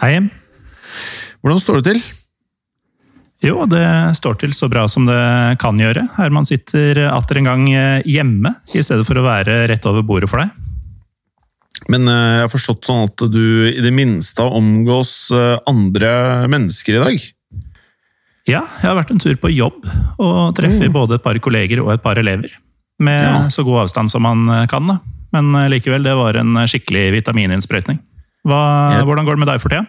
Hei. Hvordan står det til? Jo, det står til så bra som det kan gjøre. Herman sitter atter en gang eh, hjemme, i stedet for å være rett over bordet for deg. Men eh, jeg har forstått sånn at du i det minste omgås eh, andre mennesker i dag? Ja, jeg har vært en tur på jobb og treffer både et par kolleger og et par elever. Med Ja. så god avstand som man kan, da. Men likevel, det var en skikkelig vitamininnsprøytning. Hva, jeg, Hvordan går det med deg for tida?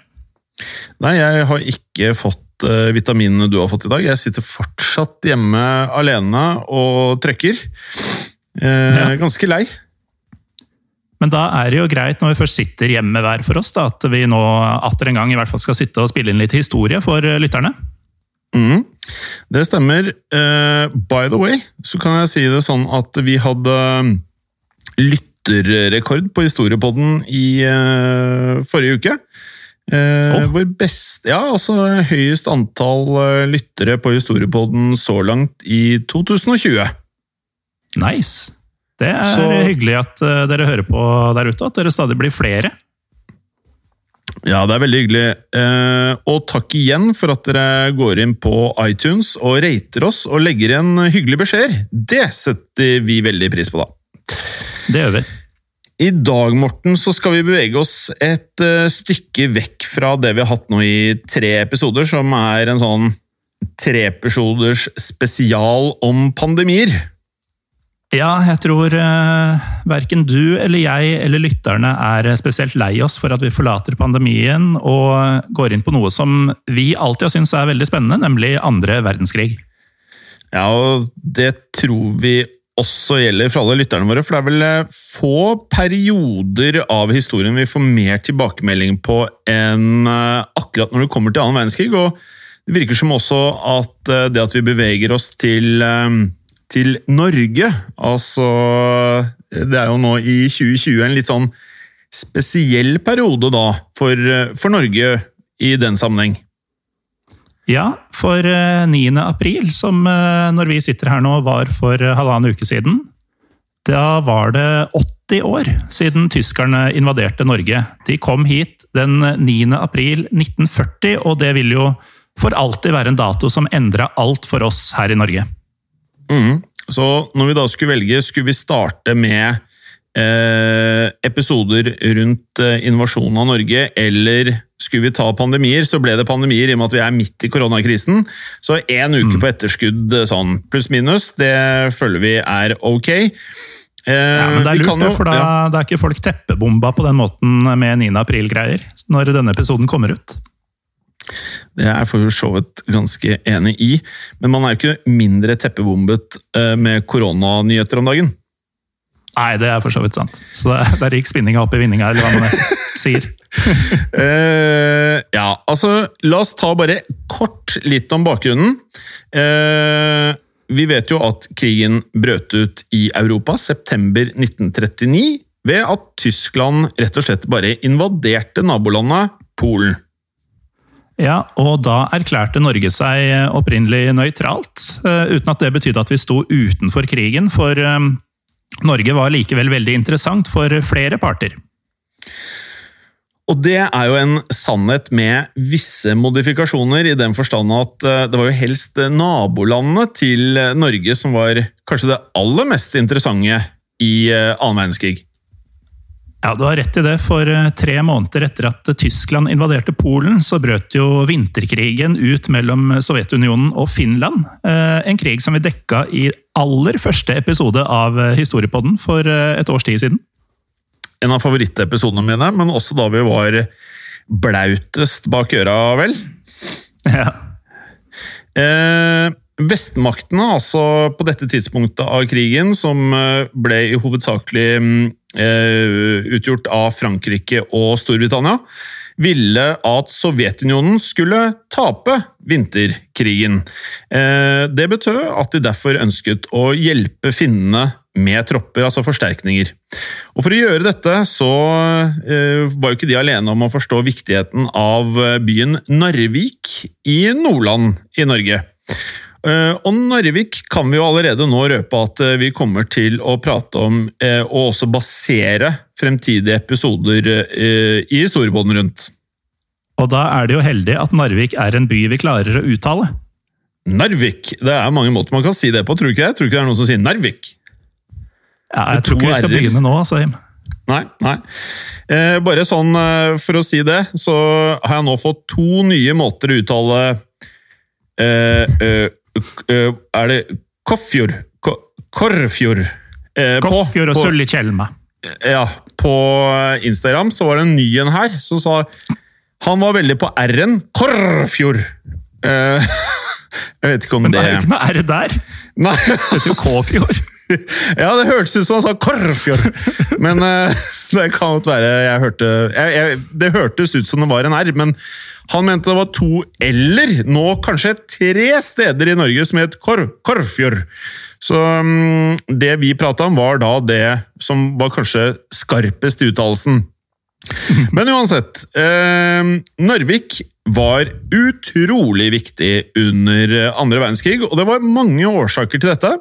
Nei, jeg har ikke fått uh, vitaminene du har fått i dag. Jeg sitter fortsatt hjemme alene og trøkker. Uh, Ja. Ganske lei. Men da er det jo greit, når vi først sitter hjemme hver for oss, da, at vi nå atter en gang i hvert fall skal sitte og spille inn litt historie for eh, lytterne. Mm, Det stemmer. Uh, by the way, så kan jeg si det sånn at vi hadde lytterrekord på Historiepodden i uh, forrige uke. Uh, oh. Vår best, ja, altså høyest antall uh, lyttere på Historiepodden så langt i 2020. Nice! Det er Så- hyggelig at eh, dere hører på der ute, at dere stadig blir flere. Ja, det er veldig hyggelig. Eh, og takk igjen for at dere går inn på iTunes og rater oss og legger igjen hyggelige beskjeder. Det setter vi veldig pris på, da. Det gjør vi. I dag, Morten, så skal vi bevege oss et eh, stykke vekk fra det vi har hatt nå i tre episoder, som er en sånn treepisoders spesial om pandemier. Ja, jeg tror uh, verken du eller jeg eller lytterne er spesielt lei oss for at vi forlater pandemien og går inn på noe som vi alltid har syntes er veldig spennende, nemlig andre verdenskrig. Ja, og det tror vi også gjelder for alle lytterne våre, for det er vel eh, få perioder av historien vi får mer tilbakemelding på enn eh, akkurat når det kommer til annen verdenskrig, og det virker som også at eh, det at vi beveger oss til, til Norge, altså det er jo nå i 2020 en litt sånn spesiell periode da for, for Norge i den sammenheng. Ja, for eh, 9. april, som eh, når vi sitter her nå var for eh, halvannen uke siden, da var det 80 år siden tyskerne invaderte Norge. De kom hit den 9. april 1940, og det vil jo for alltid være en dato som endra alt for oss her i Norge. Mm. Så når vi da skulle velge, skulle vi starte med eh, episoder rundt eh, invasjonen av Norge, eller skulle vi ta pandemier, så ble det pandemier i og med at vi er midt i koronakrisen. Så én uke på etterskudd eh, sånn pluss-minus, det føler vi er ok. Eh, Ja, men det er lurt, jo- for da, ja. da er ikke folk teppebomba på den måten med 9. april-greier, når denne episoden kommer ut. Det er jeg for så vidt ganske enig i, men man er jo ikke mindre teppebombet eh, med koronanyheter om dagen. Nei, det er for så vidt sant. Så det, der gikk spinninga opp i vinninga, eller hva man sier. uh, ja, altså La oss ta bare kort litt om bakgrunnen. Uh, vi vet jo at krigen brøt ut i Europa september 1939 ved at Tyskland rett og slett bare invaderte nabolandet Polen. Ja, og da erklærte Norge seg opprinnelig nøytralt, eh, uten at det betydde at vi sto utenfor krigen, for Norge var likevel veldig interessant for flere parter. Og det er jo en sannhet med visse modifikasjoner, i den forstand at eh, det var jo helst nabolandene til Norge som var kanskje det aller mest interessante i annen verdenskrig. Ja, Du har rett i det, for eh, tre måneder etter at Tyskland invaderte Polen, så brøt jo vinterkrigen ut mellom Sovjetunionen og Finland. Eh, en krig som vi dekka i aller første episode av eh, Historiepodden for et års tid siden. En av favorittepisodene mine, men også da vi var blautest bak øra, vel? Ja. Eh, Vestmaktene, altså på dette tidspunktet av krigen, som ble i hovedsakelig mm, utgjort av Frankrike og Storbritannia, ville at Sovjetunionen skulle tape vinterkrigen. Eh, det betød at de derfor ønsket å hjelpe finnene med tropper, altså forsterkninger. Og For å gjøre dette så eh, var jo ikke de alene om å forstå viktigheten av byen Narvik i Nordland i Norge. Eh, og Narvik kan vi jo allerede nå røpe at eh, vi kommer til å prate om, eh, og også basere fremtidige episoder i historiebåten rundt. Og da er det jo heldig at Narvik er en by vi klarer å uttale. Narvik! Det er mange måter man kan si det på, tror du ikke det? Tror du ikke det er noen som sier Narvik? Ja, jeg tror ikke vi skal begynne nå, altså. Nei, nei. Eh, bare sånn for å si det, så har jeg nå fått to nye måter å uttale eh, eh, Eh, er det Koffjord? Korfjord? Eh, Koffjord og Søllikjelma. Ja, på Instagram så var det en ny en her som sa Han var veldig på R-en. Korfjord! Eh, jeg vet ikke om det Men det er jo ikke noe R der! Nei. Det heter jo Kåfjord. Ja, det hørtes ut som han sa Korfjord! Men uh, det kan godt være jeg hørte jeg, jeg, Det hørtes ut som det var en R, men han mente det var to eller nå kanskje tre steder i Norge som het Kor Korfjord. Så um, det vi prata om, var da det som var kanskje skarpest i uttalelsen. Men uansett. Eh, Narvik var utrolig viktig under andre verdenskrig, og det var mange årsaker til dette.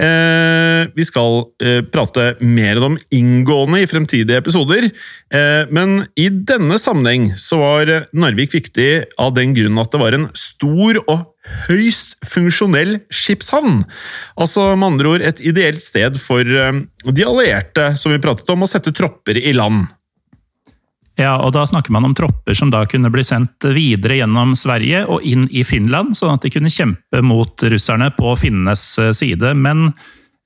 Eh, vi skal eh, prate mer om inngående i fremtidige episoder, eh, men i denne sammenheng så var Narvik viktig av den grunn at det var en stor og høyst funksjonell skipshavn. Altså med andre ord et ideelt sted for eh, de allierte som vi pratet om, å sette tropper i land. Ja, og da snakker man om tropper som da kunne bli sendt videre gjennom Sverige og inn i Finland, sånn at de kunne kjempe mot russerne på finnenes eh, side. Men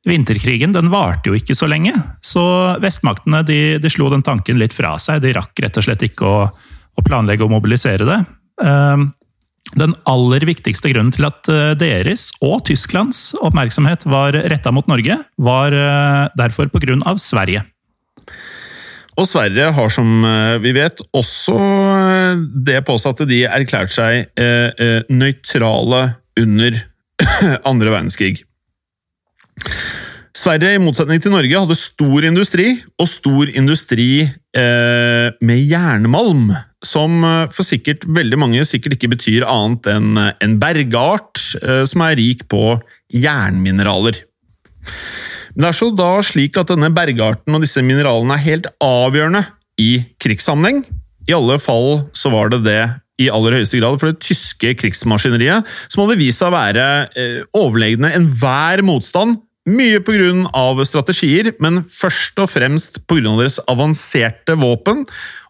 vinterkrigen den varte jo ikke så lenge, så vestmaktene de, de slo den tanken litt fra seg. De rakk rett og slett ikke å, å planlegge å mobilisere det. Ehm, den aller viktigste grunnen til at eh, deres og Tysklands oppmerksomhet var retta mot Norge, var eh, derfor på grunn av Sverige. Og Sverige har, som eh, vi vet, også eh, det påsatte de erklærte seg eh, nøytrale under andre verdenskrig. Sverige, i motsetning til Norge, hadde stor industri, og stor industri eh, med jernmalm. Som for sikkert veldig mange sikkert ikke betyr annet enn en bergart eh, som er rik på jernmineraler. Men det er så da slik at denne bergarten og disse mineralene er helt avgjørende i krigssammenheng. I alle fall så var det det i aller høyeste grad for det tyske krigsmaskineriet, som hadde vist seg å være eh, overlegne enhver motstand. Mye pga. strategier, men først og fremst pga. deres avanserte våpen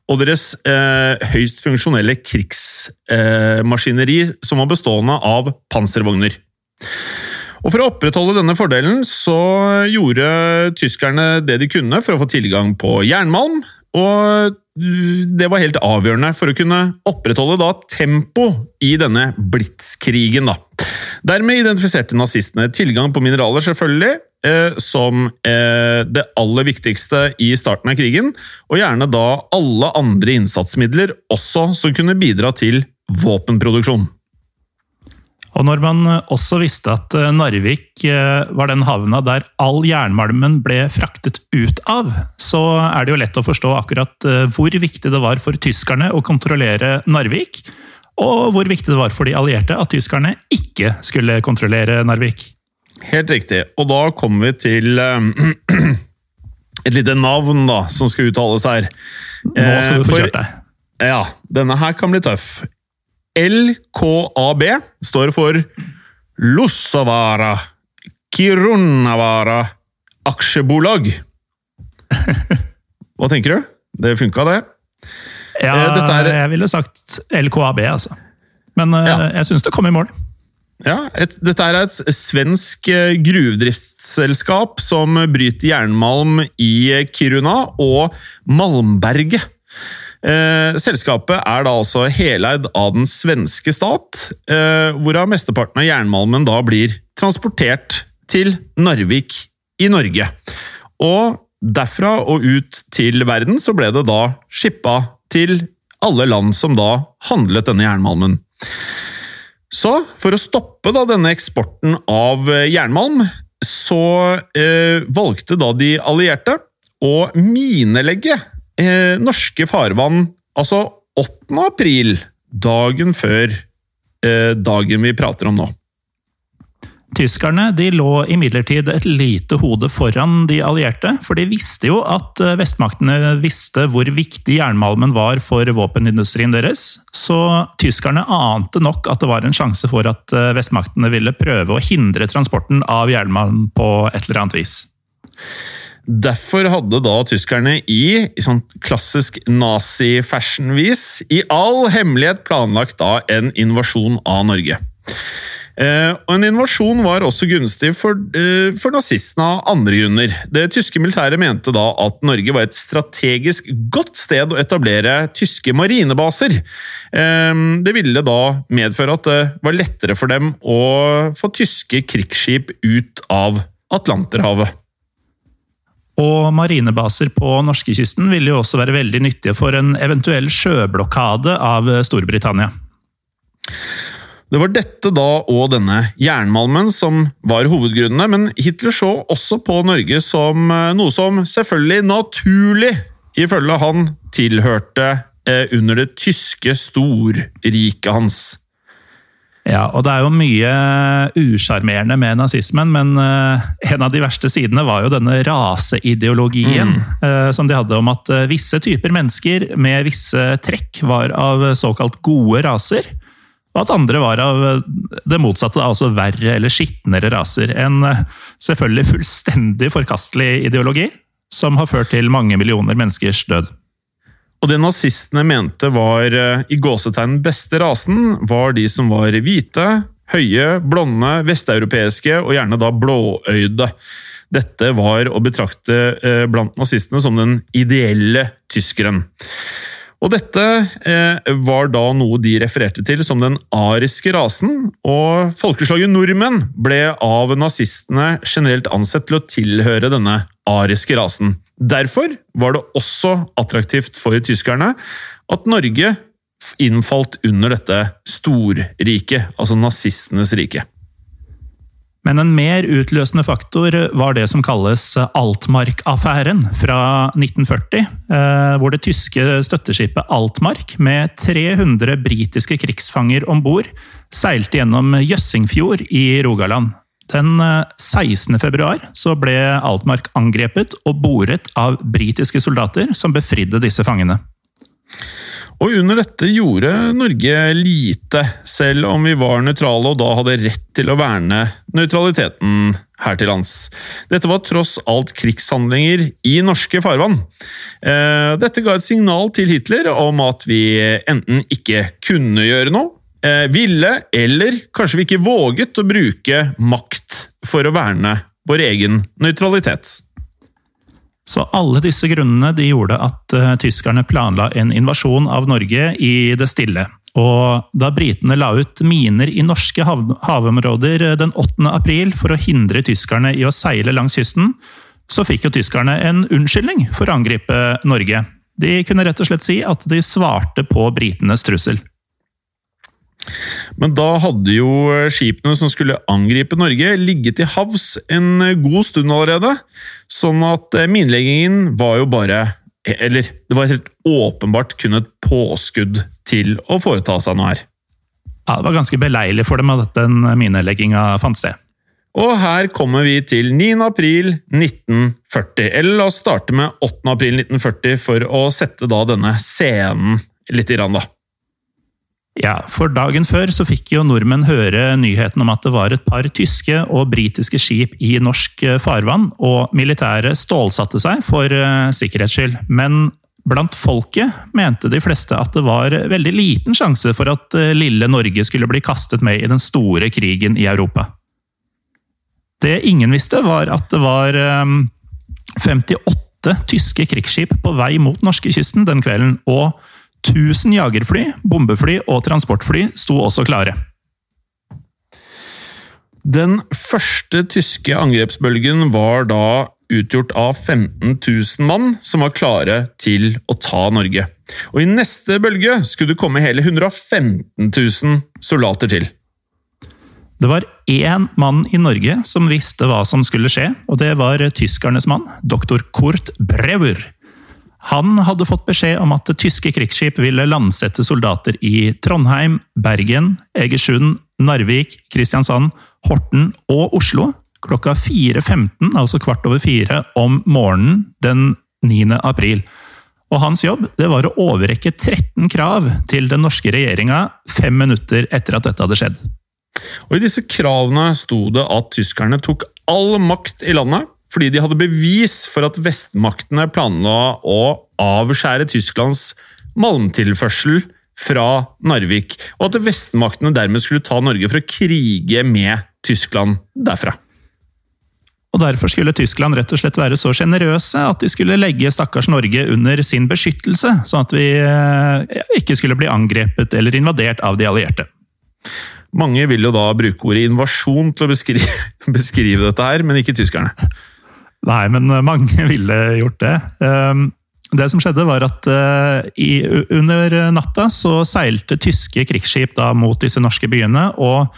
og deres eh, høyst funksjonelle krigsmaskineri, eh, som var bestående av panservogner. Og For å opprettholde denne fordelen så gjorde tyskerne det de kunne for å få tilgang på jernmalm, og det var helt avgjørende for å kunne opprettholde da tempo i denne blitskrigen. Da. Dermed identifiserte nazistene tilgang på mineraler, selvfølgelig, eh, som eh, det aller viktigste i starten av krigen, og gjerne da alle andre innsatsmidler også som kunne bidra til våpenproduksjon. Og når man også visste at eh, Narvik eh, var den havna der all jernmalmen ble fraktet ut av, så er det jo lett å forstå akkurat eh, hvor viktig det var for tyskerne å kontrollere Narvik, og hvor viktig det var for de allierte at tyskerne ikke skulle kontrollere Narvik. Helt riktig. Og da kommer vi til eh, et lite navn da, som skal uttales her. Nå skal du få kjørt deg. Ja, denne her kan bli tøff. LKAB står for Lossavara Kirunavara Aksjebolag. Hva tenker du? Det funka, det? Ja, Eh, er- jeg ville sagt LKAB, altså. Men eh, Ja. jeg syns det kom i mål. Ja, et, Dette er et svensk eh, gruvedriftsselskap som bryter jernmalm i Kiruna og Malmberget. Eh, selskapet er da altså heleid av den svenske stat, eh, hvorav mesteparten av jernmalmen da blir transportert til Narvik i Norge. Og derfra og ut til verden så ble det da skippa til alle land som da handlet denne jernmalmen. Så for å stoppe da denne eksporten av eh, jernmalm, så eh, valgte da de allierte å minelegge eh, norske farvann altså 8. april, dagen før eh, dagen vi prater om nå. Tyskerne de lå imidlertid et lite hode foran de allierte, for de visste jo at eh, vestmaktene visste hvor viktig jernmalmen var for våpenindustrien deres, så tyskerne ante nok at det var en sjanse for at eh, vestmaktene ville prøve å hindre transporten av jernmalm på et eller annet vis. Derfor hadde da tyskerne i, i sånn klassisk nazi-fashion-vis i all hemmelighet planlagt da en invasjon av Norge. Eh, og En invasjon var også gunstig for, eh, for nazistene av andre grunner. Det tyske militæret mente da at Norge var et strategisk godt sted å etablere tyske marinebaser. Eh, det ville da medføre at det var lettere for dem å få tyske krigsskip ut av Atlanterhavet. Og marinebaser på norskekysten ville jo også være veldig nyttige for en eventuell sjøblokade av Storbritannia. Det var dette da og denne jernmalmen som var hovedgrunnene, men Hitler så også på Norge som eh, noe som selvfølgelig naturlig, ifølge han, tilhørte eh, under det tyske storriket hans. Ja, og det er jo mye usjarmerende med nazismen, men eh, en av de verste sidene var jo denne raseideologien mm. som de hadde om at eh, visse typer mennesker med visse trekk var av såkalt gode raser, og at andre var av eh, det motsatte, altså verre eller skitnere raser. En eh, selvfølgelig fullstendig forkastelig ideologi som har ført til mange millioner menneskers død. Og det nazistene mente var eh, i gåsetegn beste rasen, var de som var hvite, høye, blonde, vesteuropeiske og gjerne da blåøyde. Dette var å betrakte eh, blant nazistene som den ideelle tyskeren. Og dette eh, var da noe de refererte til som den ariske rasen, og folkeslaget nordmenn ble av nazistene generelt ansett til å tilhøre denne ariske rasen. Derfor var det også attraktivt for tyskerne at Norge innfalt under dette storriket, altså nazistenes rike. Men en mer utløsende faktor var det som kalles Altmark-affæren fra 1940. eh, Hvor det tyske støtteskipet Altmark med 300 britiske krigsfanger om bord seilte gjennom Jøssingfjord i Rogaland. Den eh, 16. februar ble Altmark angrepet og boret av britiske soldater som befridde disse fangene. Og under dette gjorde Norge lite, selv om vi var nøytrale og da hadde rett til å verne nøytraliteten her til lands. Dette var tross alt krigshandlinger i norske farvann. Eh, Dette ga et signal til Hitler om at vi enten ikke kunne gjøre noe, eh, ville, eller kanskje vi ikke våget å bruke makt for å verne vår egen nøytralitet. Så alle disse grunnene de gjorde at uh, tyskerne planla en invasjon av Norge i det stille. Og da britene la ut miner i norske hav havområder eh, den 8. april for å hindre tyskerne i å seile langs kysten, så fikk jo tyskerne en unnskyldning for å angripe Norge. De kunne rett og slett si at de svarte på britenes trussel. Men da hadde jo skipene som skulle angripe Norge, ligget til havs en god stund allerede. Sånn at mineleggingen var jo bare Eller det var helt åpenbart kun et påskudd til å foreta seg noe her. Ja, Det var ganske beleilig for dem at den minelegginga fant sted. Og her kommer vi til 9. april 1940. Eller la oss starte med 8. april 1940 for å sette da denne scenen litt i rand, da. Ja, for dagen før så fikk jo nordmenn høre nyheten om at det var et par tyske og britiske skip i norsk eh, farvann, og militæret stålsatte seg for uh, sikkerhets skyld. Men blant folket mente de fleste at det var veldig liten sjanse for at uh, lille Norge skulle bli kastet med i den store krigen i Europa. Det ingen visste, var at det var um, 58 tyske krigsskip på vei mot norskekysten den kvelden, og 1000 jagerfly, bombefly og transportfly sto også klare. Den første tyske angrepsbølgen var da utgjort av 15 000 mann som var klare til å ta Norge. Og i neste bølge skulle det komme hele 115 000 soldater til. Det var én mann i Norge som visste hva som skulle skje, og det var tyskernes mann, doktor Kurt Breuer. Han hadde fått beskjed om at tyske krigsskip ville landsette soldater i Trondheim, Bergen, Egersund, Narvik, Kristiansand, Horten og Oslo klokka 4.15, altså kvart over fire, om morgenen den 9. april. Og hans jobb det var å overrekke 13 krav til den norske regjeringa fem minutter etter at dette hadde skjedd. Og I disse kravene sto det at tyskerne tok all makt i landet fordi de hadde bevis for at vestmaktene planla å avskjære Tysklands malmtilførsel fra Narvik, og at vestmaktene dermed skulle ta Norge for å krige med Tyskland derfra. Og Derfor skulle Tyskland rett og slett være så sjenerøse at de skulle legge stakkars Norge under sin beskyttelse, sånn at vi eh, ikke skulle bli angrepet eller invadert av de allierte. Mange vil jo da bruke ordet invasjon til å beskrive, beskrive dette her, men ikke tyskerne. Nei, men mange ville gjort det. Ehm, det som skjedde, var at eh, under natta så seilte tyske krigsskip da mot disse norske byene, og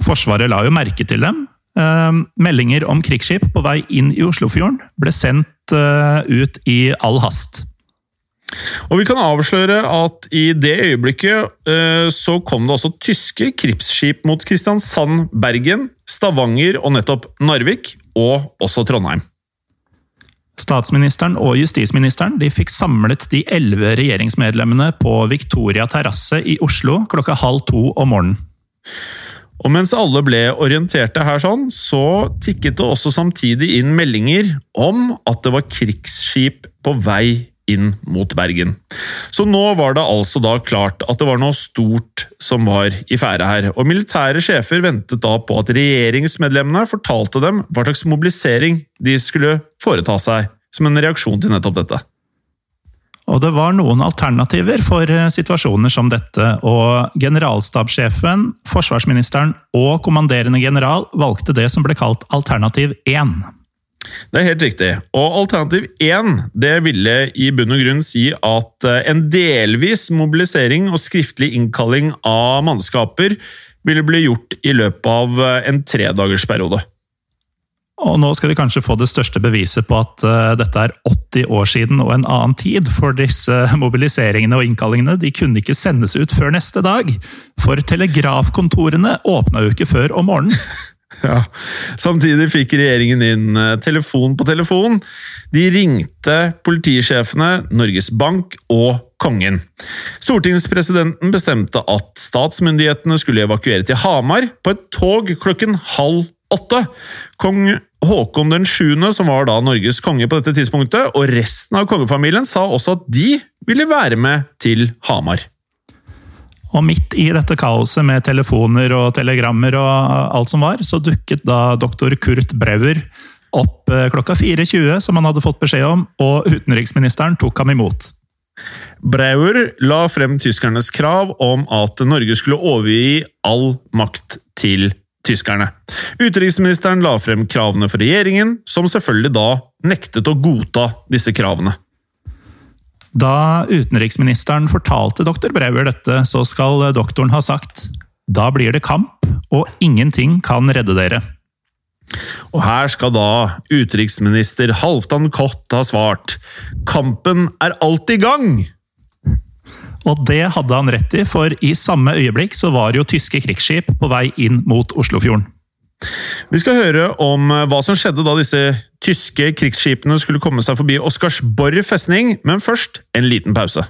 Forsvaret la jo merke til dem. Ehm, meldinger om krigsskip på vei inn i Oslofjorden ble sendt eh, ut i all hast. Og vi kan avsløre at i det øyeblikket eh, så kom det også tyske krigsskip mot Kristiansand, Bergen, Stavanger og nettopp Narvik, og også Trondheim. Statsministeren og justisministeren de fikk samlet de elleve regjeringsmedlemmene på Victoria terrasse i Oslo klokka halv to om morgenen. Og mens alle ble orienterte her sånn, så tikket det også samtidig inn meldinger om at det var krigsskip på vei inn mot Bergen. Så nå var det altså da klart at det var noe stort som var i ferde her, og militære sjefer ventet da på at regjeringsmedlemmene fortalte dem hva slags mobilisering de skulle foreta seg som en reaksjon til nettopp dette. Og det var noen alternativer for eh, situasjoner som dette, og generalstabssjefen, forsvarsministeren og kommanderende general valgte det som ble kalt alternativ 1. Det er helt riktig. Og alternativ 1 det ville i bunn og grunn si at eh, en delvis mobilisering og skriftlig innkalling av mannskaper ville bli gjort i løpet av eh, en tredagersperiode. Og nå skal vi kanskje få det største beviset på at uh, dette er 80 år siden og en annen tid, for disse mobiliseringene og innkallingene de kunne ikke sendes ut før neste dag. For telegrafkontorene åpna jo ikke før om morgenen. Ja. Samtidig fikk regjeringen inn eh, telefon på telefon. De ringte politisjefene, Norges Bank og kongen. Stortingspresidenten bestemte at statsmyndighetene skulle evakuere til Hamar på et tog klokken halv åtte. Kong Håkon den 7., som var da Norges konge på dette tidspunktet, og resten av kongefamilien sa også at de ville være med til Hamar. Og midt i dette kaoset med telefoner og telegrammer og alt som var, så dukket da doktor Kurt Breuer opp eh, klokka 4.20, som han hadde fått beskjed om, og utenriksministeren tok ham imot. Brauer la frem tyskernes krav om at Norge skulle overgi all makt til tyskerne. Utenriksministeren la frem kravene for regjeringen, som selvfølgelig da nektet å godta disse kravene. Da utenriksministeren fortalte doktor Breuer dette, så skal doktoren ha sagt Da blir det kamp, og ingenting kan redde dere. Og her skal da utenriksminister Halvdan Kott ha svart Kampen er alltid i gang! Og det hadde han rett i, for i samme øyeblikk så var jo tyske krigsskip på vei inn mot Oslofjorden. Vi skal høre om hva som skjedde da disse tyske krigsskipene skulle komme seg forbi Oscarsborg festning, men først en liten pause.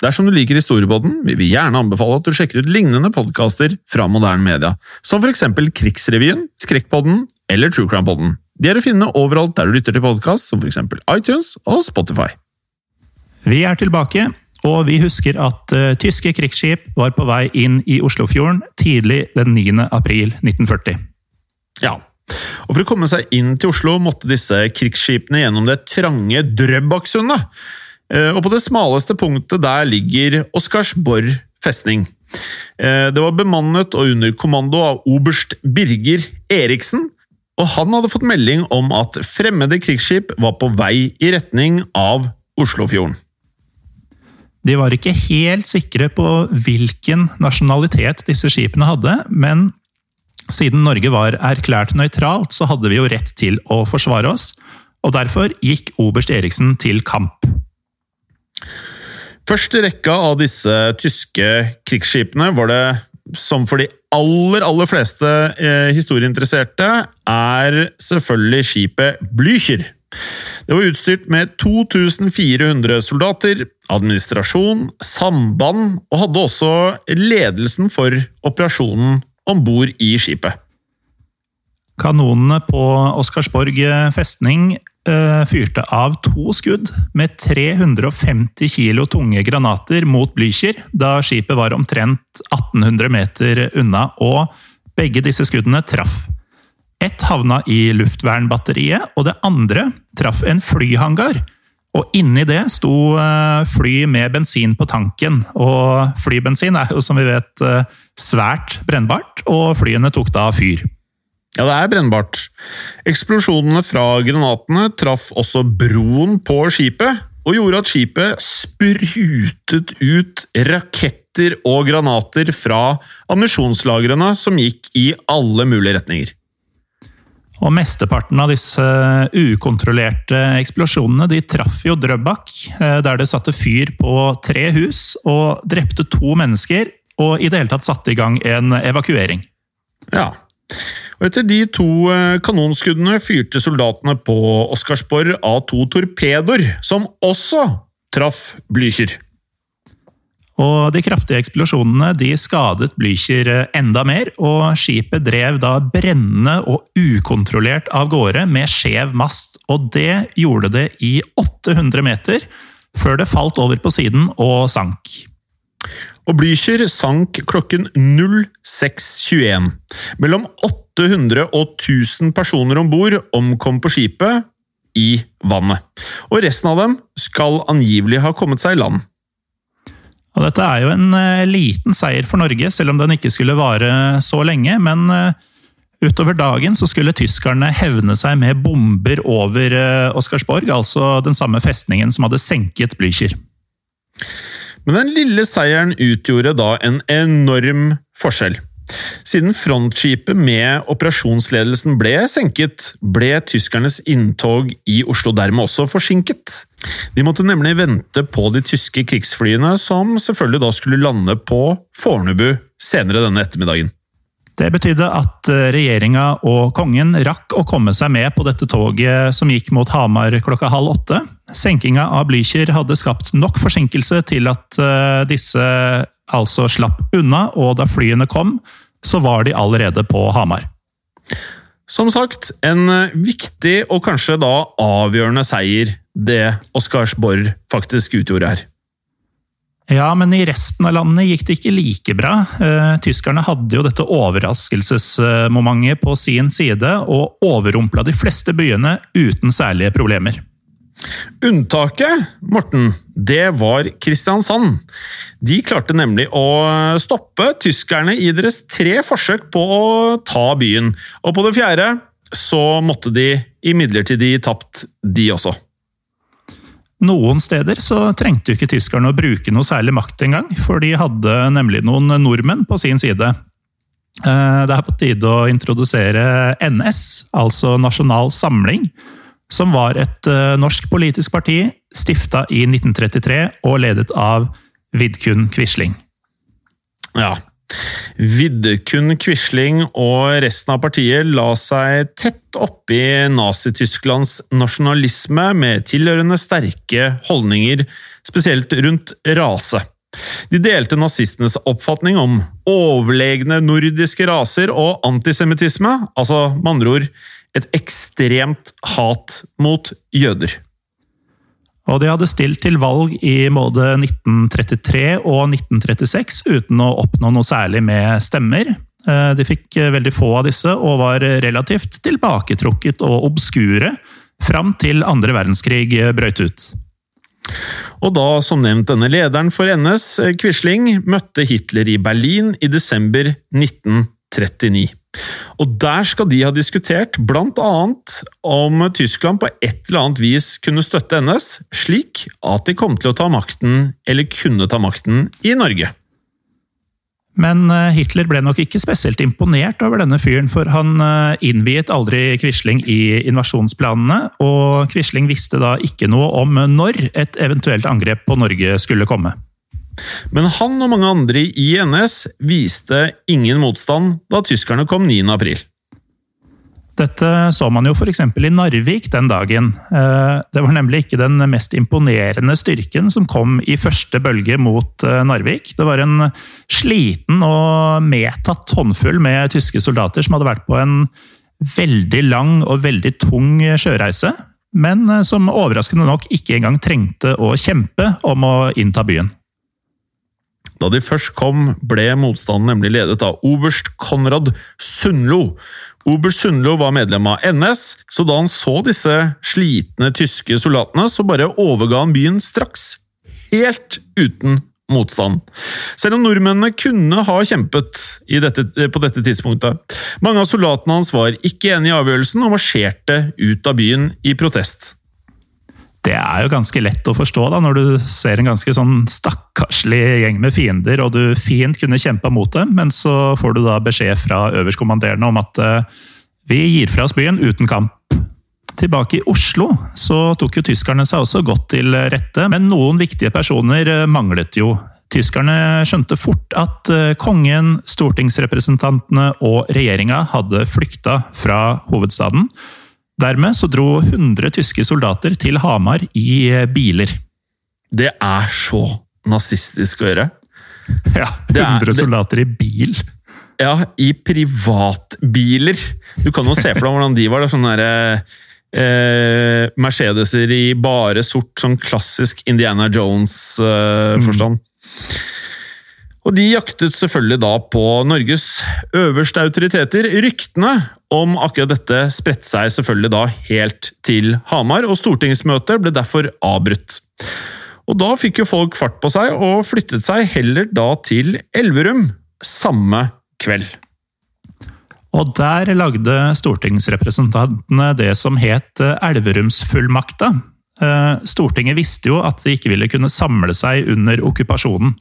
Dersom du liker Historiepodden, vil vi gjerne anbefale at du sjekker ut lignende podkaster fra moderne media, som for eksempel Krigsrevyen, Skrekkpodden eller True Crime-podden. De er å finne overalt der du lytter til podkast, som for eksempel iTunes og Spotify. Vi er tilbake, og vi husker at uh, tyske krigsskip var på vei inn i Oslofjorden tidlig den 9. april 1940. Ja, og For å komme seg inn til Oslo måtte disse krigsskipene gjennom det trange Drøbaksundet. Uh, og på det smaleste punktet der ligger Oscarsborg festning. Uh, det var bemannet og under kommando av oberst Birger Eriksen, og han hadde fått melding om at fremmede krigsskip var på vei i retning av Oslofjorden. De var ikke helt sikre på hvilken nasjonalitet disse skipene hadde, men siden Norge var erklært nøytralt, så hadde vi jo rett til å forsvare oss, og derfor gikk oberst Eriksen til kamp. Første rekka av disse tyske krigsskipene var det, som for de aller, aller fleste eh, historieinteresserte, er selvfølgelig skipet Blücher. Det var utstyrt med 2400 soldater, administrasjon, samband, og hadde også ledelsen for operasjonen om bord i skipet. Kanonene på Oscarsborg festning uh, fyrte av to skudd med 350 kilo tunge granater mot Blücher da skipet var omtrent 1800 meter unna, og begge disse skuddene traff. Ett havna i luftvernbatteriet, og det andre traff en flyhangar. Og inni det sto eh, fly med bensin på tanken. Og flybensin er jo, som vi vet, eh, svært brennbart, og flyene tok da fyr. Ja, det er brennbart. Eksplosjonene fra granatene traff også broen på skipet, og gjorde at skipet sprutet ut raketter og granater fra ammunisjonslagrene som gikk i alle mulige retninger. Og mesteparten av disse ukontrollerte eksplosjonene de traff jo Drøbak, eh, der det satte fyr på tre hus og drepte to mennesker, og i det hele tatt satte i gang en evakuering. Ja, og etter de to eh, kanonskuddene fyrte soldatene på Oscarsborg av to torpedoer, som også traff Blücher. Og De kraftige eksplosjonene de skadet Blücher enda mer, og skipet drev da brennende og ukontrollert av gårde med skjev mast. Og det gjorde det i 800 meter, før det falt over på siden og sank. Og Blücher sank klokken 06.21. Mellom 800 og 1000 personer om bord omkom på skipet i vannet. Og resten av dem skal angivelig ha kommet seg i land. Og dette er jo en uh, liten seier for Norge, selv om den ikke skulle vare så lenge. Men uh, utover dagen så skulle tyskerne hevne seg med bomber over uh, Oscarsborg, altså den samme festningen som hadde senket Blücher. Men den lille seieren utgjorde da en enorm forskjell. Siden frontskipet med operasjonsledelsen ble senket, ble tyskernes inntog i Oslo dermed også forsinket. De måtte nemlig vente på de tyske krigsflyene, som selvfølgelig da skulle lande på Fornebu senere denne ettermiddagen. Det betydde at eh, regjeringa og kongen rakk å komme seg med på dette toget som gikk mot Hamar klokka halv åtte. Senkinga av Blücher hadde skapt nok forsinkelse til at eh, disse altså slapp unna, og da flyene kom, så var de allerede på Hamar. Som sagt, en eh, viktig og kanskje da avgjørende seier det Oscarsborg faktisk utgjorde her. Ja, men i resten av landet gikk det ikke like bra. Eh, tyskerne hadde jo dette overraskelsesmomentet på sin side, og overrumpla de fleste byene uten særlige problemer. Unntaket, Morten, det var Kristiansand. De klarte nemlig å stoppe tyskerne i deres tre forsøk på å ta byen. Og på det fjerde så måtte de imidlertid tapt, de også. Noen steder så trengte jo ikke tyskerne å bruke noe særlig makt engang, for de hadde nemlig noen nordmenn på sin side. Eh, det er på tide å introdusere NS, altså Nasjonal Samling, som var et eh, norsk politisk parti stifta i 1933 og ledet av Vidkun Quisling. Ja. Vidkun Quisling og resten av partiet la seg tett oppi Nazi-Tysklands nasjonalisme med tilhørende sterke holdninger, spesielt rundt rase. De delte nazistenes oppfatning om overlegne nordiske raser og antisemittisme, altså med andre ord et ekstremt hat mot jøder. Og de hadde stilt til valg i både 1933 og 1936 uten å oppnå noe særlig med stemmer. Eh, de fikk veldig få av disse og var relativt tilbaketrukket og obskure fram til andre verdenskrig brøt ut. Og da, som nevnt, denne lederen for NS, Quisling, møtte Hitler i Berlin i desember 1939. Og der skal de ha diskutert annet om Tyskland på et eller annet vis kunne støtte NS, slik at de kom til å ta makten, eller kunne ta makten, i Norge. Men eh, Hitler ble nok ikke spesielt imponert over denne fyren, for han eh, innviet aldri Quisling i invasjonsplanene, og Quisling visste da ikke noe om når et eventuelt angrep på Norge skulle komme. Men han og mange andre i NS viste ingen motstand da tyskerne kom 9. april. Dette så man jo f.eks. i Narvik den dagen. Eh, det var nemlig ikke den mest imponerende styrken som kom i første bølge mot eh, Narvik. Det var en sliten og medtatt håndfull med tyske soldater som hadde vært på en veldig lang og veldig tung sjøreise, men eh, som overraskende nok ikke engang trengte å kjempe om å innta byen. Da de først kom, ble motstanden nemlig ledet av oberst Konrad Sundlo. Oberst Sundlo var medlem av NS, så da han så disse slitne tyske soldatene, så bare overga han byen straks. Helt uten motstand. Selv om nordmennene kunne ha kjempet dette, på dette tidspunktet. Mange av soldatene hans var ikke enig i avgjørelsen og marsjerte ut av byen i protest. Det er jo ganske lett å forstå da, når du ser en ganske sånn stakkarslig gjeng med fiender, og du fint kunne kjempa mot dem, men så får du da beskjed fra øverstkommanderende om at uh, vi gir fra oss byen uten kamp. Tilbake i Oslo så tok jo tyskerne seg også godt til rette, men noen viktige personer eh, manglet jo. Tyskerne skjønte fort at eh, kongen, stortingsrepresentantene og regjeringa hadde flykta fra hovedstaden. Dermed så dro 100 tyske soldater til Hamar i eh, biler. Det er så nazistisk å gjøre. Ja, 100 soldater i bil. Ja, i privatbiler. Du kan jo se for deg hvordan de var. Sånne der, eh, Mercedeser i bare sort, sånn klassisk Indiana Jones-forstand. Eh, mm. Og de jaktet selvfølgelig da på Norges øverste autoriteter. Ryktene om akkurat dette spredte seg selvfølgelig da helt til Hamar, og stortingsmøtet ble derfor avbrutt. Og da fikk jo folk fart på seg, og flyttet seg heller da til Elverum samme kveld. Og der lagde stortingsrepresentantene det som het Elverumsfullmakta. Eh, Stortinget visste jo at de ikke ville kunne samle seg under okkupasjonen.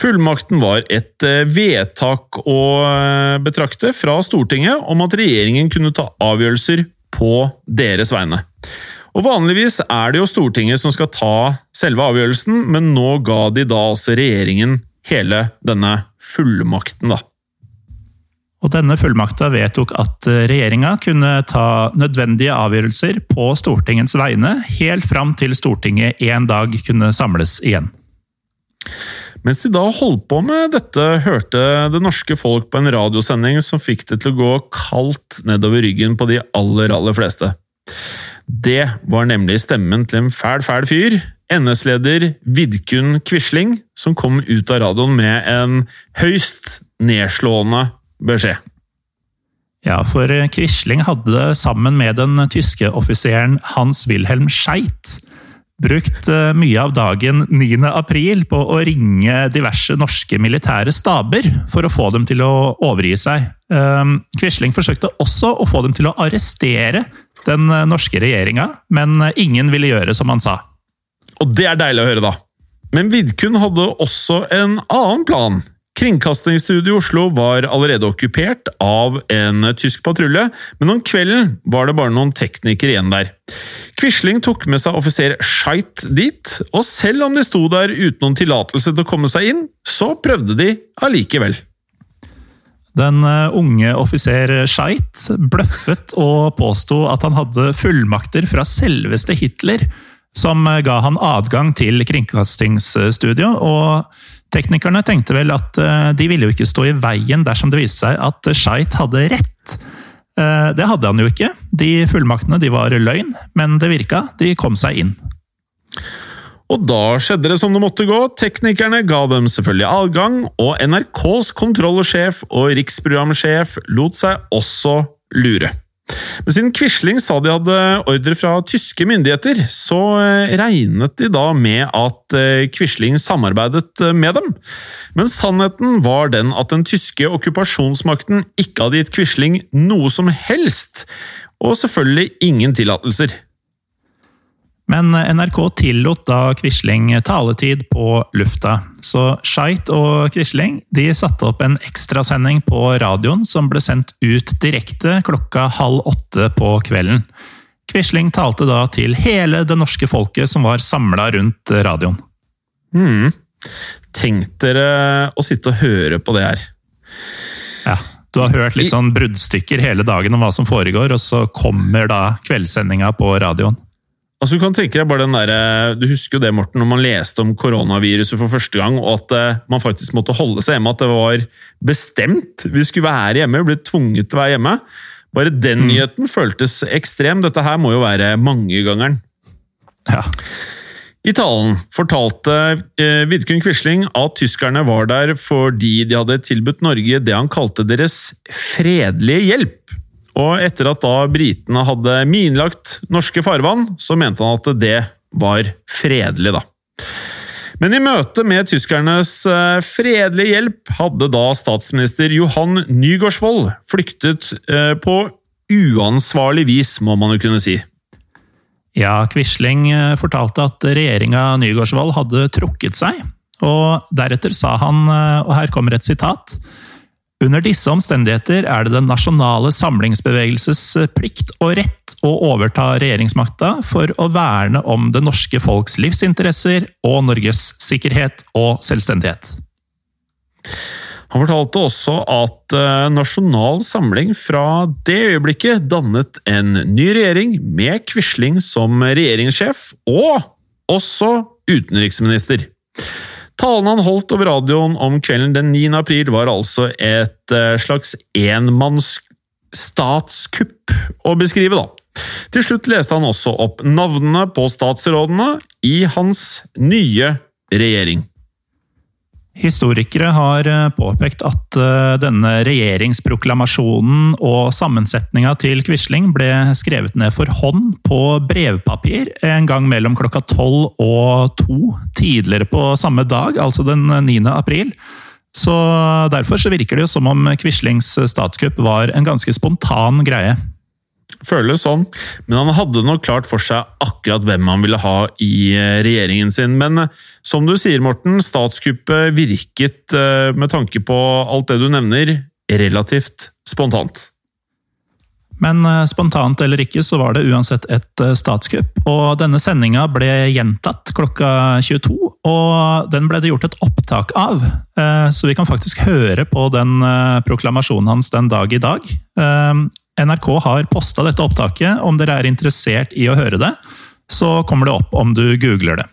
Fullmakten var et eh, vedtak å eh, betrakte fra Stortinget om at regjeringen kunne ta avgjørelser på deres vegne. Og Vanligvis er det jo Stortinget som skal ta selve avgjørelsen, men nå ga de da altså regjeringen hele denne fullmakten, da. Og denne fullmakta vedtok at eh, regjeringa kunne ta nødvendige avgjørelser på Stortingets vegne, helt fram til Stortinget en dag kunne samles igjen. Mens de da holdt på med dette, hørte det norske folk på en radiosending som fikk det til å gå kaldt nedover ryggen på de aller, aller fleste. Det var nemlig stemmen til en fæl, fæl fyr, NS-leder Vidkun Quisling, som kom ut av radioen med en høyst nedslående beskjed. Ja, for Quisling hadde sammen med den tyske offiseren Hans Wilhelm Scheidt brukt eh, mye av dagen 9. april på å ringe diverse norske militære staber for å få dem til å overgi seg. Ehm, Quisling forsøkte også å få dem til å arrestere den norske regjeringa, men ingen ville gjøre som han sa. Og det er deilig å høre, da. Men Vidkun hadde også en annen plan. Kringkastingsstudioet i Oslo var allerede okkupert av en tysk patrulje, men om kvelden var det bare noen teknikere igjen der. Quisling tok med seg offiser Scheit dit, og selv om de sto der uten noen tillatelse til å komme seg inn, så prøvde de allikevel. Den eh, unge offiser Scheit bløffet og påsto at han hadde fullmakter fra selveste Hitler, som ga han adgang til kringkastingsstudio. og Teknikerne tenkte vel at eh, de ville jo ikke stå i veien dersom det viste seg at Scheidt hadde rett. Eh, det hadde han jo ikke. De fullmaktene de var løgn, men det virka. De kom seg inn. Og da skjedde det som det måtte gå. Teknikerne ga dem selvfølgelig adgang, og NRKs kontrollsjef og riksprogramsjef lot seg også lure. Men siden Quisling sa de hadde ordre fra tyske myndigheter, så eh, regnet de da med at eh, Quisling samarbeidet eh, med dem. Men sannheten var den at den tyske okkupasjonsmakten ikke hadde gitt Quisling noe som helst, og selvfølgelig ingen tillatelser. Men NRK tillot da Quisling taletid på lufta, så Scheit og Quisling de satte opp en ekstrasending på radioen som ble sendt ut direkte klokka halv åtte på kvelden. Quisling talte da til hele det norske folket som var samla rundt radioen. Hmm. Tenk dere å sitte og høre på det her. Ja, du har hørt litt sånn bruddstykker hele dagen om hva som foregår, og så kommer da kveldssendinga på radioen. Altså, du kan tenke deg bare den der, du husker jo det, Morten, når man leste om koronaviruset for første gang, og at uh, man faktisk måtte holde seg hjemme, at det var bestemt vi skulle være hjemme, ble tvunget til å være hjemme. Bare den mm. nyheten føltes ekstrem. Dette her må jo være mangegangeren. Ja. I talen fortalte eh, Vidkun Quisling at tyskerne var der fordi de hadde tilbudt Norge det han kalte deres fredelige hjelp. Og etter at da britene hadde minlagt norske farvann, så mente han at det var fredelig, da. Men i møte med tyskernes eh, fredelige hjelp hadde da statsminister Johan Nygaardsvold flyktet eh, på uansvarlig vis, må man jo kunne si. Ja, Quisling eh, fortalte at regjeringa Nygaardsvold hadde trukket seg, og deretter sa han, og her kommer et sitat under disse omstendigheter er det den nasjonale samlingsbevegelses eh, plikt og rett å overta regjeringsmakta for å verne om det norske folks livsinteresser og Norges sikkerhet og selvstendighet. Han fortalte også at eh, Nasjonal Samling fra det øyeblikket dannet en ny regjering med Quisling som regjeringssjef, og også utenriksminister. Talen han holdt over radioen om kvelden den 9. april, var altså et eh, slags enmannsstatskupp å beskrive, da. Til slutt leste han også opp navnene på statsrådene i hans nye regjering. Historikere har eh, påpekt at eh, denne regjeringsproklamasjonen og sammensetninga til Quisling ble skrevet ned for hånd på brevpapir en gang mellom klokka tolv og to tidligere på samme dag, altså den 9. april. Så Derfor så virker det jo som om Quislings statskupp var en ganske spontan greie. Føles sånn, men han hadde nok klart for seg akkurat hvem han ville ha i eh, regjeringen sin. Men eh, som du sier, Morten, statskuppet virket, eh, med tanke på alt det du nevner, relativt spontant. Men spontant eller ikke, så var det uansett et statskupp. Og denne sendinga ble gjentatt klokka 22, og den ble det gjort et opptak av. Så vi kan faktisk høre på den proklamasjonen hans den dag i dag. NRK har posta dette opptaket. Om dere er interessert i å høre det, så kommer det opp om du googler det.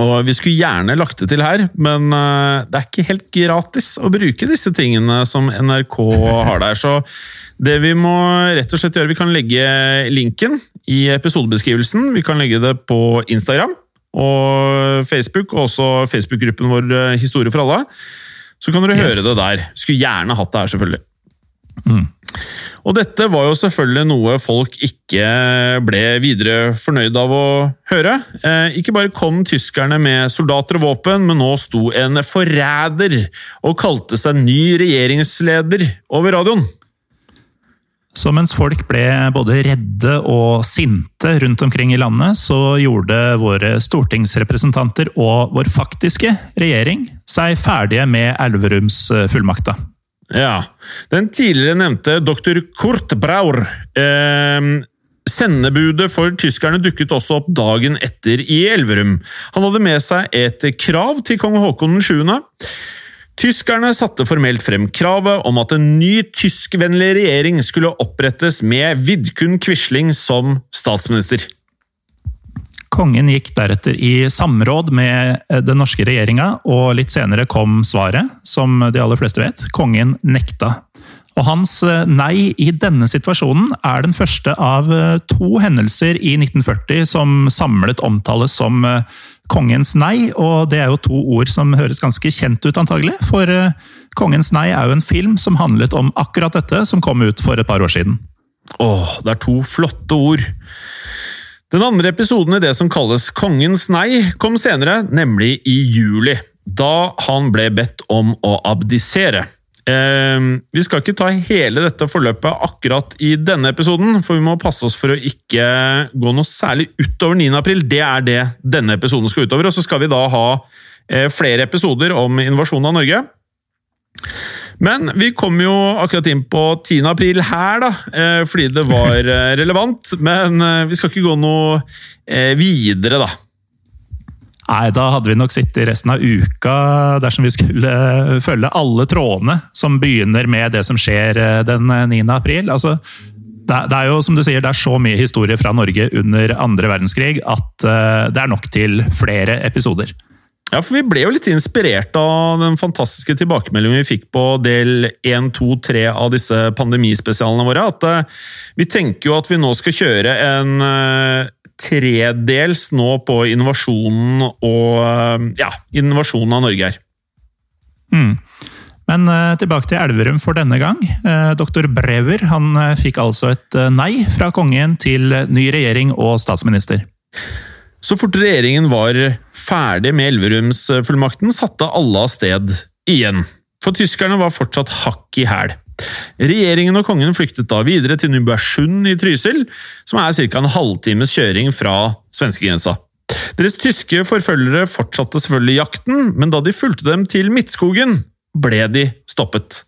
Og Vi skulle gjerne lagt det til her, men eh, det er ikke helt gratis å bruke disse tingene som NRK har der. Så det vi må rett og slett gjøre, vi kan legge linken i episodebeskrivelsen. Vi kan legge det på Instagram og Facebook, og også Facebook-gruppen vår eh, Historie for alle. Så kan dere yes. høre det der. Skulle gjerne hatt det her, selvfølgelig. Mm. Og dette var jo selvfølgelig noe folk ikke ble videre fornøyd av å høre. Eh, ikke bare kom tyskerne med soldater og våpen, men nå sto en forræder og kalte seg ny regjeringsleder over radioen. Så mens folk ble både redde og sinte rundt omkring i landet, så gjorde våre stortingsrepresentanter og vår faktiske regjering seg ferdige med Elverums fullmakta. Ja. Den tidligere nevnte doktor Kurt Braur eh, Sendebudet for tyskerne dukket også opp dagen etter i Elverum. Han hadde med seg et krav til kong Haakon 7. Tyskerne satte formelt frem kravet om at en ny tyskvennlig regjering skulle opprettes med Vidkun Quisling som statsminister. Kongen gikk deretter i samråd med den norske regjeringa, og litt senere kom svaret, som de aller fleste vet. Kongen nekta. Og hans eh, nei i denne situasjonen er den første av eh, to hendelser i 1940 som samlet omtales som eh, kongens nei, og det er jo to ord som høres ganske kjent ut, antagelig. For Kongens nei er jo en film som handlet om akkurat dette, som kom ut for et par år siden. Åh, det er to flotte ord. Den andre episoden i det som kalles Kongens nei, kom senere, nemlig i juli. Da han ble bedt om å abdisere. Eh, vi skal ikke ta hele dette forløpet akkurat i denne episoden, for vi må passe oss for å ikke gå noe særlig utover 9. april. Det er det denne episoden skal utover. Og så skal vi da ha eh, flere episoder om invasjonen av Norge. Men vi kom jo akkurat inn på 10. april her, da, eh, fordi det var eh, relevant. Men vi skal ikke gå noe videre, da. Nei, da hadde vi nok sittet resten av uka dersom vi skulle følge alle trådene som begynner med det som skjer eh, den 9. Eh, april. Altså, det er jo som du sier, det er så mye historie fra Norge under andre verdenskrig at eh, det er nok til flere episoder. Ja, for Vi ble jo litt inspirert av den fantastiske tilbakemeldingen vi fikk på del 1, 2, 3 av disse pandemispesialene våre. At Vi tenker jo at vi nå skal kjøre en tredels nå på innovasjonen og ja, innovasjonen av Norge her. Mm. Men tilbake til Elverum for denne gang. Doktor Brever han fikk altså et nei fra kongen til ny regjering og statsminister. Så fort regjeringen var ferdig med Elverumsfullmakten, satte alle av sted igjen. For tyskerne var fortsatt hakk i hæl. Regjeringen og kongen flyktet da videre til Nybergsund i Trysil, som er ca. en halvtimes kjøring fra svenskegrensa. Deres tyske forfølgere fortsatte selvfølgelig jakten, men da de fulgte dem til Midtskogen, ble de stoppet.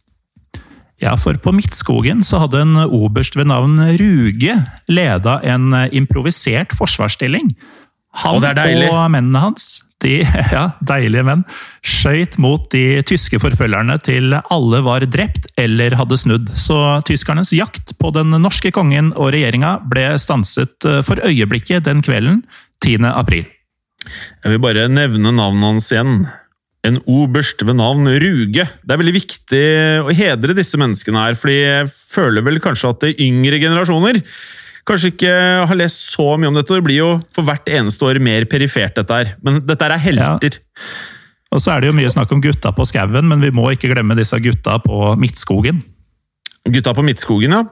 Ja, for på Midtskogen så hadde en oberst ved navn Ruge leda en improvisert forsvarsstilling. Han og, og mennene hans de ja, deilige menn, skøyt mot de tyske forfølgerne til alle var drept eller hadde snudd. Så tyskernes jakt på den norske kongen og regjeringa ble stanset eh, for øyeblikket den kvelden 10. april. Jeg vil bare nevne navnet hans igjen. En oberst ved navn Ruge. Det er veldig viktig å hedre disse menneskene her, fordi jeg føler vel kanskje at det er yngre generasjoner kanskje ikke har lest så mye om dette. Det blir jo for hvert eneste år mer perifert, dette her. Men dette er helter. Ja. Og så er det jo mye snakk om gutta på skauen, men vi må ikke glemme disse gutta på Midtskogen. Gutta på Midtskogen, ja.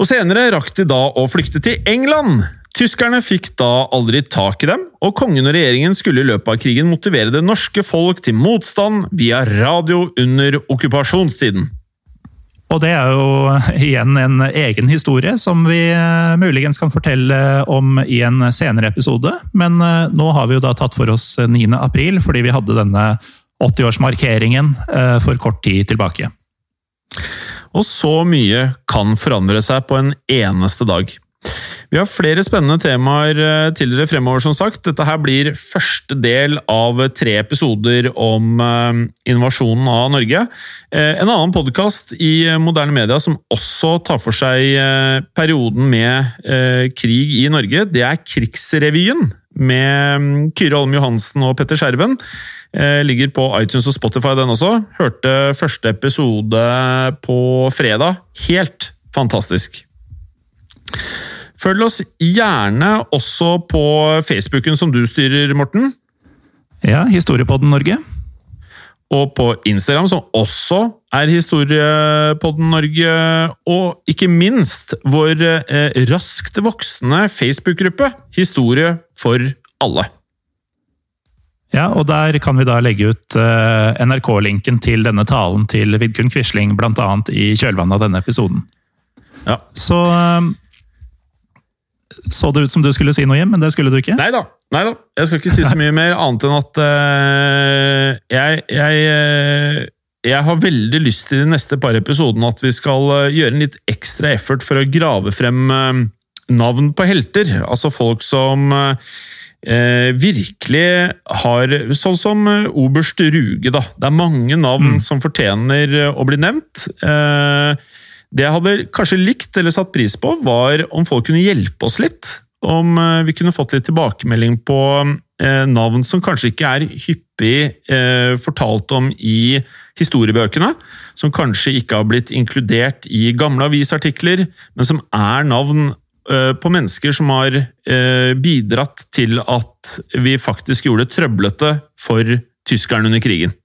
Og senere rakk de da å flykte til England. Tyskerne fikk da aldri tak i dem, og kongen og regjeringen skulle i løpet av krigen motivere det norske folk til motstand via radio under okkupasjonstiden. Og det er jo igjen en egen historie som vi eh, muligens kan fortelle om i en senere episode. Men eh, nå har vi jo da tatt for oss 9. april, fordi vi hadde denne 80-årsmarkeringen eh, for kort tid tilbake. Og så mye kan forandre seg på en eneste dag. Vi har flere spennende temaer eh, til dere fremover, som sagt. Dette her blir første del av tre episoder om eh, invasjonen av Norge. Eh, en annen podkast i moderne media som også tar for seg perioden med krig i Norge, det er Krigsrevyen med mm, Kyrre Holm Johansen og Petter Skjerven. Ligger på iTunes og Spotify, den også. Hørte første episode på fredag. Helt fantastisk. Følg oss gjerne også på Facebooken som du styrer, Morten. Ja, Historiepodden Norge. Og på Instagram, som også er Historiepodden Norge. Og ikke minst vår eh, raskt voksende Facebook-gruppe Historie for alle. Ja, og der kan vi da legge ut eh, NRK-linken til denne talen til Vidkun Quisling, bl.a. i kjølvannet av denne episoden. Ja. Så eh, så det ut som du skulle si noe, Jim, men det skulle du ikke? Nei da. Jeg skal ikke si så mye mer, annet enn at uh, jeg, jeg, uh, jeg har veldig lyst til de neste par episodene at vi skal eh, gjøre en litt ekstra effort for å grave frem navn på helter. Altså folk som eh, virkelig har Sånn som oberst Ruge, da. Det er mange navn som fortjener å bli nevnt. Eh, det jeg hadde kanskje likt eller satt pris på, var om folk kunne hjelpe oss litt. Om eh, vi kunne fått litt tilbakemelding på eh, navn som kanskje ikke er hyppig eh, fortalt om i historiebøkene. Som kanskje ikke har blitt inkludert i gamle avisartikler, men som er navn på mennesker som har bidratt til at vi faktisk gjorde det trøblete for tyskerne under krigen.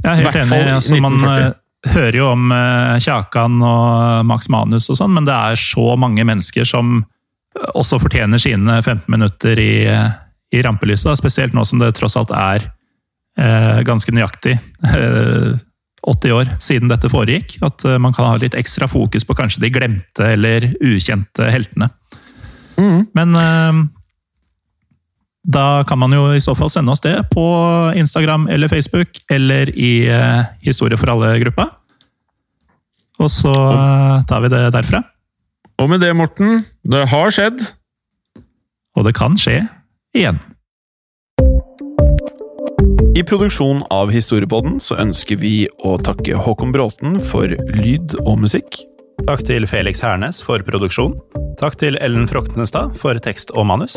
Jeg er helt enig. Altså, man 1940. hører jo om eh, Kjakan og Max Manus og sånn, men det er så mange mennesker som eh, også fortjener sine 15 minutter i, eh, i rampelyset. da. Spesielt nå som det tross alt er eh, ganske nøyaktig eh, 80 år siden dette foregikk. At eh, man kan ha litt ekstra fokus på kanskje de glemte eller ukjente heltene. Men eh, da kan man jo i så fall sende oss det på Instagram eller Facebook, eller i eh, Historie for alle-gruppa. Og så eh, tar vi det derfra. Og med det, Morten, det har skjedd. Og det kan skje igjen. I produksjonen av Historiepodden så ønsker vi å takke Håkon Bråten for lyd og musikk. Takk til Felix Hernes for produksjon. Takk til Ellen Froktenestad for tekst og manus.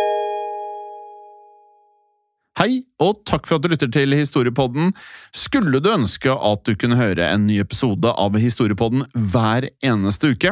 Hei, og takk for at du lytter til Historiepodden. Skulle du ønske at du kunne høre en ny episode av Historiepodden hver eneste uke?